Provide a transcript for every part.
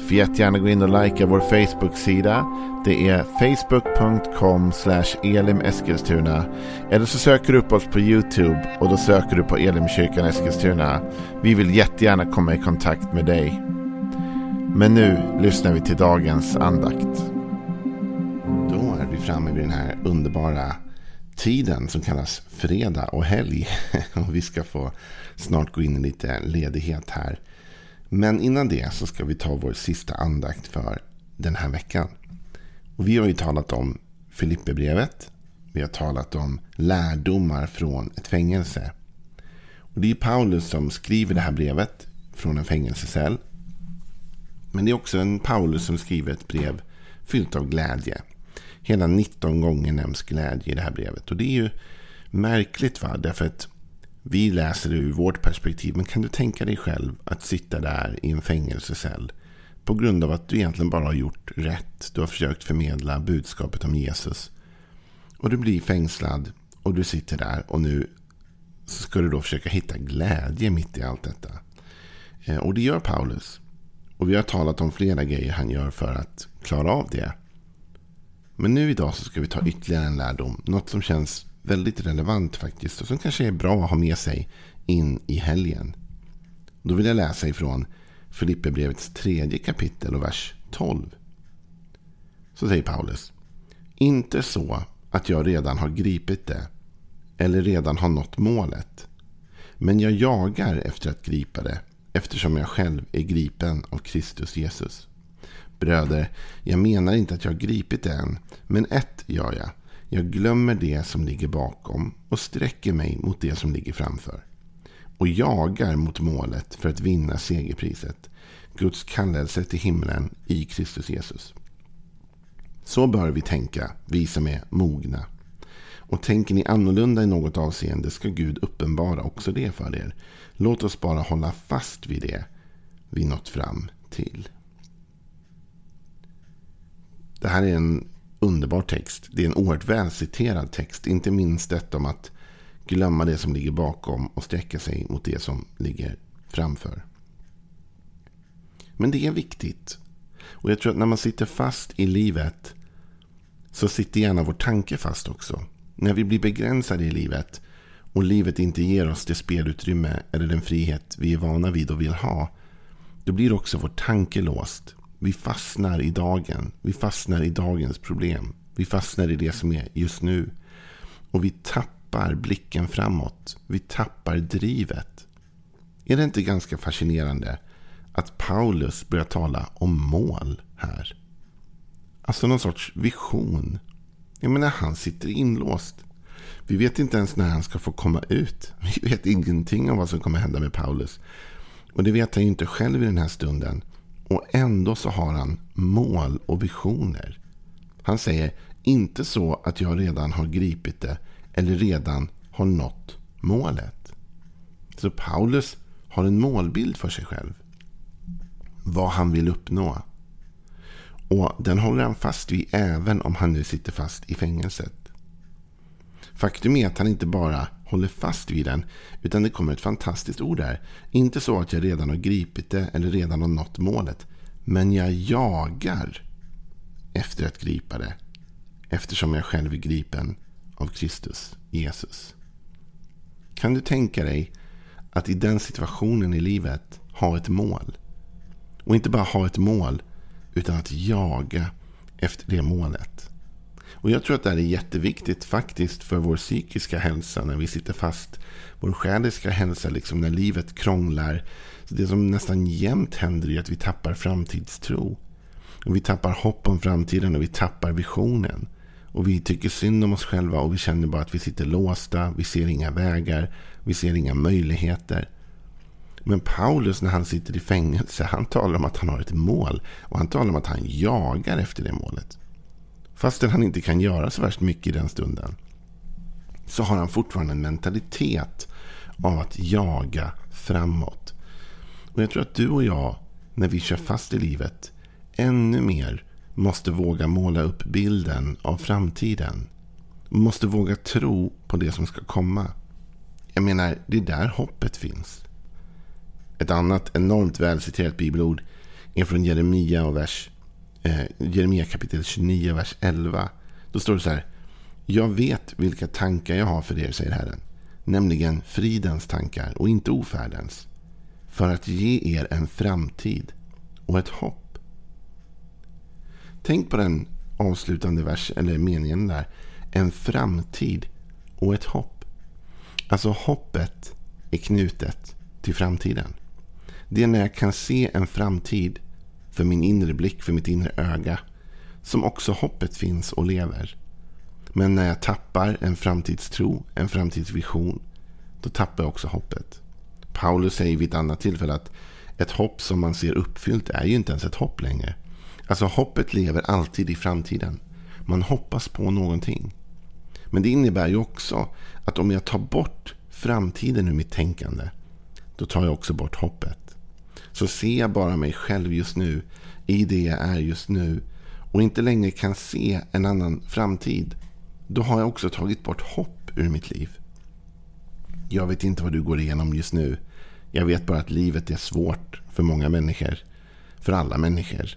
Får jättegärna gå in och likea vår Facebook-sida. Det är facebook.com elimeskilstuna. Eller så söker du upp oss på YouTube och då söker du på Elimkyrkan Eskilstuna. Vi vill jättegärna komma i kontakt med dig. Men nu lyssnar vi till dagens andakt. Då är vi framme vid den här underbara tiden som kallas fredag och helg. Och vi ska få snart gå in i lite ledighet här. Men innan det så ska vi ta vår sista andakt för den här veckan. Och vi har ju talat om Filipperbrevet. Vi har talat om lärdomar från ett fängelse. Och det är Paulus som skriver det här brevet från en fängelsecell. Men det är också en Paulus som skriver ett brev fyllt av glädje. Hela 19 gånger nämns glädje i det här brevet. Och det är ju märkligt va? Därför att vi läser det ur vårt perspektiv. Men kan du tänka dig själv att sitta där i en fängelsecell. På grund av att du egentligen bara har gjort rätt. Du har försökt förmedla budskapet om Jesus. Och du blir fängslad. Och du sitter där. Och nu ska du då försöka hitta glädje mitt i allt detta. Eh, och det gör Paulus. Och vi har talat om flera grejer han gör för att klara av det. Men nu idag så ska vi ta ytterligare en lärdom. Något som känns väldigt relevant faktiskt. Och som kanske är bra att ha med sig in i helgen. Då vill jag läsa ifrån Filipperbrevets tredje kapitel och vers 12. Så säger Paulus. Inte så att jag redan har gripit det. Eller redan har nått målet. Men jag jagar efter att gripa det. Eftersom jag själv är gripen av Kristus Jesus. Bröder, jag menar inte att jag har gripit det än. Men ett gör jag. Jag glömmer det som ligger bakom och sträcker mig mot det som ligger framför. Och jagar mot målet för att vinna segerpriset. Guds kallelse till himlen i Kristus Jesus. Så bör vi tänka, vi som är mogna. Och tänker ni annorlunda i något avseende ska Gud uppenbara också det för er. Låt oss bara hålla fast vid det vi nått fram till. Det här är en underbar text. Det är en oerhört välciterad text. Inte minst detta om att glömma det som ligger bakom och sträcka sig mot det som ligger framför. Men det är viktigt. Och jag tror att när man sitter fast i livet så sitter gärna vår tanke fast också. När vi blir begränsade i livet och livet inte ger oss det spelutrymme eller den frihet vi är vana vid och vill ha. Då blir också vår tanke låst. Vi fastnar i dagen. Vi fastnar i dagens problem. Vi fastnar i det som är just nu. Och vi tappar blicken framåt. Vi tappar drivet. Är det inte ganska fascinerande att Paulus börjar tala om mål här? Alltså någon sorts vision. Jag menar, han sitter inlåst. Vi vet inte ens när han ska få komma ut. Vi vet ingenting om vad som kommer hända med Paulus. Och det vet han ju inte själv i den här stunden. Och ändå så har han mål och visioner. Han säger inte så att jag redan har gripit det eller redan har nått målet. Så Paulus har en målbild för sig själv. Vad han vill uppnå. Och den håller han fast vid även om han nu sitter fast i fängelset. Faktum är att han inte bara håller fast vid den. Utan det kommer ett fantastiskt ord där. Inte så att jag redan har gripit det eller redan har nått målet. Men jag jagar efter att gripa det. Eftersom jag själv är gripen av Kristus, Jesus. Kan du tänka dig att i den situationen i livet ha ett mål? Och inte bara ha ett mål, utan att jaga efter det målet. Och jag tror att det här är jätteviktigt faktiskt för vår psykiska hälsa när vi sitter fast. Vår själiska hälsa, liksom när livet krånglar. Så det som nästan jämt händer är att vi tappar framtidstro. Och vi tappar hopp om framtiden och vi tappar visionen. Och vi tycker synd om oss själva och vi känner bara att vi sitter låsta. Vi ser inga vägar. Vi ser inga möjligheter. Men Paulus när han sitter i fängelse, han talar om att han har ett mål. Och han talar om att han jagar efter det målet. Fastän han inte kan göra så värst mycket i den stunden. Så har han fortfarande en mentalitet av att jaga framåt. Och jag tror att du och jag, när vi kör fast i livet, ännu mer måste våga måla upp bilden av framtiden. Måste våga tro på det som ska komma. Jag menar, det är där hoppet finns. Ett annat enormt välciterat bibelord är från Jeremia, och vers, eh, Jeremia kapitel 29, vers 11. Då står det så här. Jag vet vilka tankar jag har för er, säger Herren. Nämligen fridens tankar och inte ofärdens. För att ge er en framtid och ett hopp. Tänk på den avslutande vers, eller meningen där. En framtid och ett hopp. Alltså hoppet är knutet till framtiden. Det är när jag kan se en framtid för min inre blick, för mitt inre öga. Som också hoppet finns och lever. Men när jag tappar en framtidstro, en framtidsvision, då tappar jag också hoppet. Paulus säger vid ett annat tillfälle att ett hopp som man ser uppfyllt är ju inte ens ett hopp längre. Alltså hoppet lever alltid i framtiden. Man hoppas på någonting. Men det innebär ju också att om jag tar bort framtiden ur mitt tänkande, då tar jag också bort hoppet. Så ser jag bara mig själv just nu, i det jag är just nu, och inte längre kan se en annan framtid, då har jag också tagit bort hopp ur mitt liv. Jag vet inte vad du går igenom just nu. Jag vet bara att livet är svårt för många människor. För alla människor.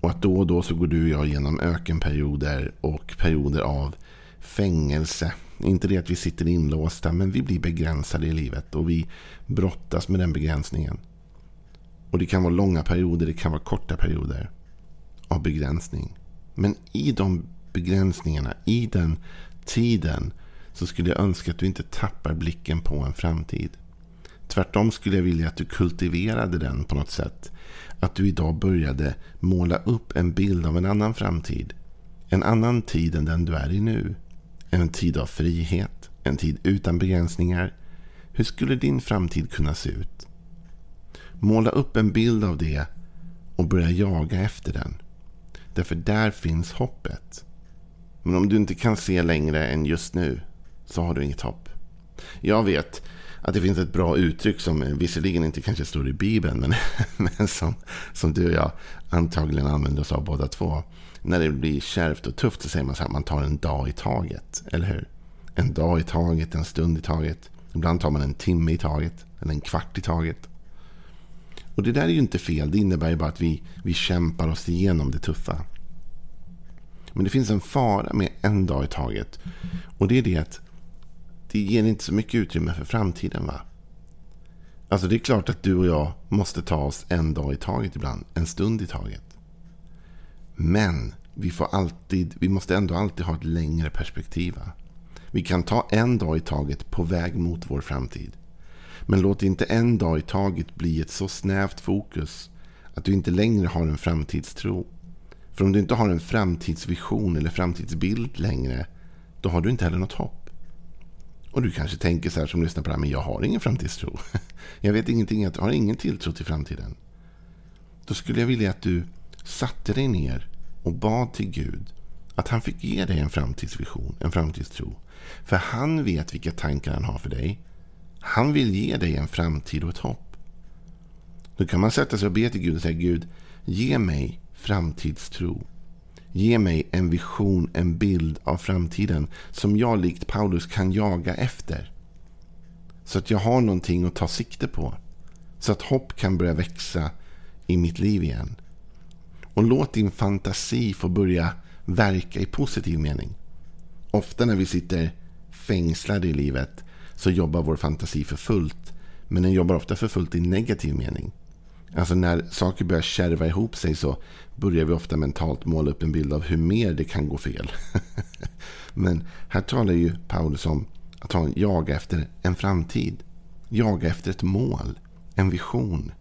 Och att då och då så går du och jag igenom ökenperioder och perioder av fängelse. Inte det att vi sitter inlåsta, men vi blir begränsade i livet och vi brottas med den begränsningen. Och det kan vara långa perioder, det kan vara korta perioder av begränsning. Men i de begränsningarna, i den tiden, så skulle jag önska att du inte tappar blicken på en framtid. Tvärtom skulle jag vilja att du kultiverade den på något sätt. Att du idag började måla upp en bild av en annan framtid. En annan tid än den du är i nu. En tid av frihet. En tid utan begränsningar. Hur skulle din framtid kunna se ut? Måla upp en bild av det och börja jaga efter den. Därför där finns hoppet. Men om du inte kan se längre än just nu så har du inget hopp. Jag vet att det finns ett bra uttryck som visserligen inte kanske står i Bibeln men, men som, som du och jag antagligen använder oss av båda två. När det blir kärvt och tufft så säger man så här man tar en dag i taget. Eller hur? En dag i taget, en stund i taget. Ibland tar man en timme i taget. Eller en kvart i taget. Och det där är ju inte fel. Det innebär ju bara att vi, vi kämpar oss igenom det tuffa. Men det finns en fara med en dag i taget. Och det är det att det ger inte så mycket utrymme för framtiden. va? Alltså det är klart att du och jag måste ta oss en dag i taget ibland. En stund i taget. Men vi, får alltid, vi måste ändå alltid ha ett längre perspektiv. Va? Vi kan ta en dag i taget på väg mot vår framtid. Men låt inte en dag i taget bli ett så snävt fokus att du inte längre har en framtidstro. För om du inte har en framtidsvision eller framtidsbild längre, då har du inte heller något hopp. Och du kanske tänker så här som lyssnar på det här, men jag har ingen framtidstro. Jag vet ingenting, jag har ingen tilltro till framtiden. Då skulle jag vilja att du satte dig ner och bad till Gud att han fick ge dig en framtidsvision, en framtidstro. För han vet vilka tankar han har för dig. Han vill ge dig en framtid och ett hopp. Då kan man sätta sig och be till Gud och säga Gud, ge mig framtidstro. Ge mig en vision, en bild av framtiden som jag likt Paulus kan jaga efter. Så att jag har någonting att ta sikte på. Så att hopp kan börja växa i mitt liv igen. Och låt din fantasi få börja verka i positiv mening. Ofta när vi sitter fängslade i livet så jobbar vår fantasi för fullt. Men den jobbar ofta för fullt i negativ mening. Alltså när saker börjar kärva ihop sig så börjar vi ofta mentalt måla upp en bild av hur mer det kan gå fel. Men här talar ju Paulus om att han jaga efter en framtid. Jaga efter ett mål, en vision.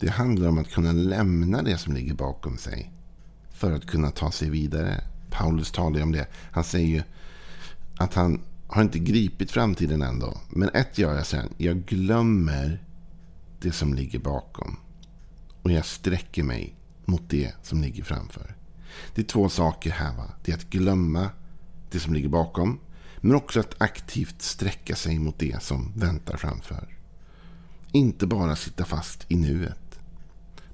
Det handlar om att kunna lämna det som ligger bakom sig för att kunna ta sig vidare. Paulus talar ju om det. Han säger ju att han har inte gripit framtiden ändå. Men ett gör jag sen. Jag glömmer det som ligger bakom. Och jag sträcker mig mot det som ligger framför. Det är två saker här. Va? Det är att glömma det som ligger bakom. Men också att aktivt sträcka sig mot det som väntar framför. Inte bara sitta fast i nuet.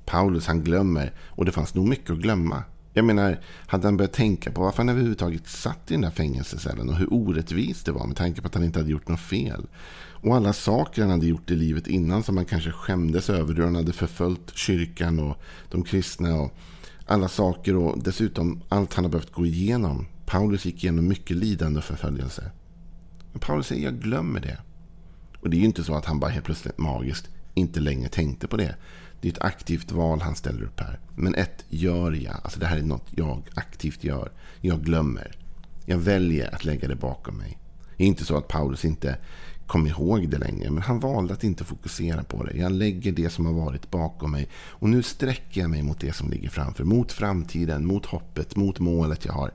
Paulus han glömmer och det fanns nog mycket att glömma. Jag menar, hade han börjat tänka på varför han överhuvudtaget satt i den där fängelsecellen och hur orättvist det var med tanke på att han inte hade gjort något fel. Och alla saker han hade gjort i livet innan som han kanske skämdes över. Hur han hade förföljt kyrkan och de kristna och alla saker och dessutom allt han har behövt gå igenom. Paulus gick igenom mycket lidande och förföljelse. Men Paulus säger, jag glömmer det. Och det är ju inte så att han bara helt plötsligt magiskt inte längre tänkte på det. Det är ett aktivt val han ställer upp här. Men ett gör jag. Alltså det här är något jag aktivt gör. Jag glömmer. Jag väljer att lägga det bakom mig. Det är inte så att Paulus inte kom ihåg det längre. Men han valde att inte fokusera på det. Jag lägger det som har varit bakom mig. Och nu sträcker jag mig mot det som ligger framför. Mot framtiden, mot hoppet, mot målet jag har.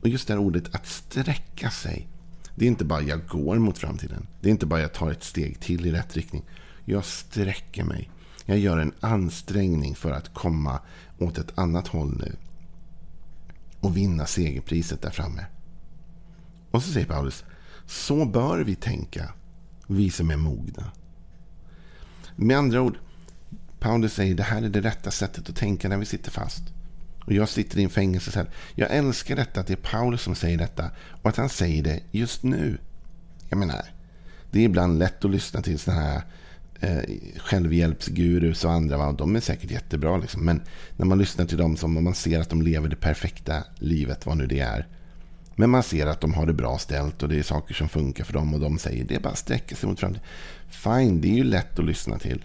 Och just det här ordet att sträcka sig. Det är inte bara jag går mot framtiden. Det är inte bara jag tar ett steg till i rätt riktning. Jag sträcker mig. Jag gör en ansträngning för att komma åt ett annat håll nu. Och vinna segerpriset där framme. Och så säger Paulus. Så bör vi tänka. Vi som är mogna. Med andra ord. Paulus säger det här är det rätta sättet att tänka när vi sitter fast. Och jag sitter i en fängelsecell. Jag älskar detta att det är Paulus som säger detta. Och att han säger det just nu. Jag menar. Det är ibland lätt att lyssna till sådana här eh, självhjälpsgurus och andra. Va? De är säkert jättebra. Liksom. Men när man lyssnar till dem som man ser att de lever det perfekta livet, vad nu det är. Men man ser att de har det bra ställt och det är saker som funkar för dem. Och de säger det är bara att sträcka sig mot framtiden. Fine, det är ju lätt att lyssna till.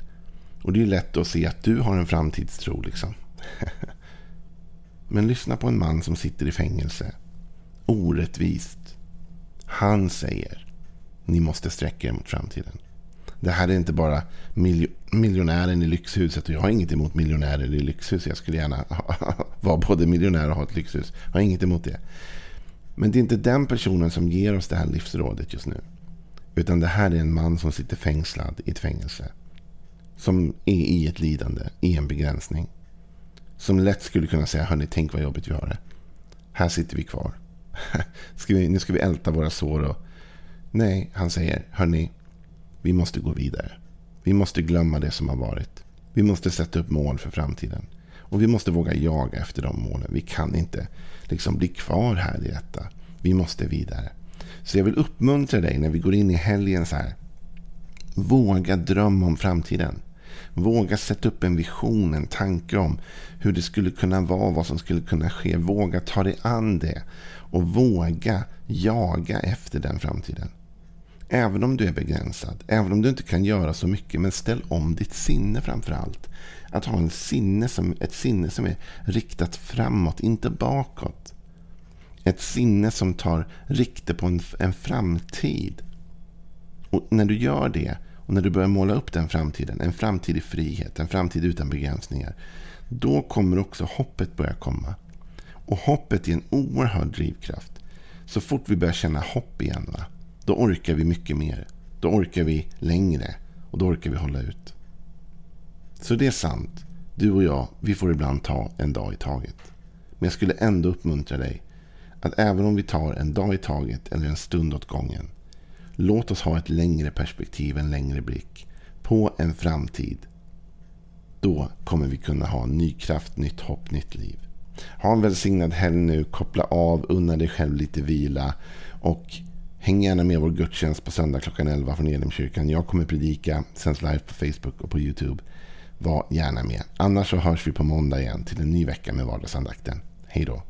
Och det är lätt att se att du har en framtidstro. Liksom. Men lyssna på en man som sitter i fängelse. Orättvist. Han säger ni måste sträcka er mot framtiden. Det här är inte bara miljonären i lyxhuset. Och jag har inget emot miljonärer i lyxhus. Jag skulle gärna vara både miljonär och ha ett lyxhus. Jag har inget emot det. Men det är inte den personen som ger oss det här livsrådet just nu. Utan det här är en man som sitter fängslad i ett fängelse. Som är i ett lidande, i en begränsning. Som lätt skulle kunna säga, hörni, tänk vad jobbigt vi har det. Här sitter vi kvar. ska vi, nu ska vi älta våra sår. Och... Nej, han säger, hörni, vi måste gå vidare. Vi måste glömma det som har varit. Vi måste sätta upp mål för framtiden. Och vi måste våga jaga efter de målen. Vi kan inte liksom bli kvar här i detta. Vi måste vidare. Så jag vill uppmuntra dig när vi går in i helgen så här. Våga drömma om framtiden. Våga sätta upp en vision, en tanke om hur det skulle kunna vara, vad som skulle kunna ske. Våga ta dig an det. Och våga jaga efter den framtiden. Även om du är begränsad, även om du inte kan göra så mycket. Men ställ om ditt sinne framför allt. Att ha en sinne som, ett sinne som är riktat framåt, inte bakåt. Ett sinne som tar rikte på en, en framtid. Och när du gör det och när du börjar måla upp den framtiden, en framtid i frihet, en framtid utan begränsningar. Då kommer också hoppet börja komma. Och hoppet är en oerhörd drivkraft. Så fort vi börjar känna hopp igen, va? Då orkar vi mycket mer. Då orkar vi längre och då orkar vi hålla ut. Så det är sant. Du och jag, vi får ibland ta en dag i taget. Men jag skulle ändå uppmuntra dig att även om vi tar en dag i taget eller en stund åt gången. Låt oss ha ett längre perspektiv, en längre blick på en framtid. Då kommer vi kunna ha ny kraft, nytt hopp, nytt liv. Ha en välsignad helg nu. Koppla av, unna dig själv lite vila. Och häng gärna med vår gudstjänst på söndag klockan 11 från Elimkyrkan. Jag kommer predika, sänds live på Facebook och på YouTube. Var gärna med. Annars så hörs vi på måndag igen till en ny vecka med vardagsandakten. Hej då.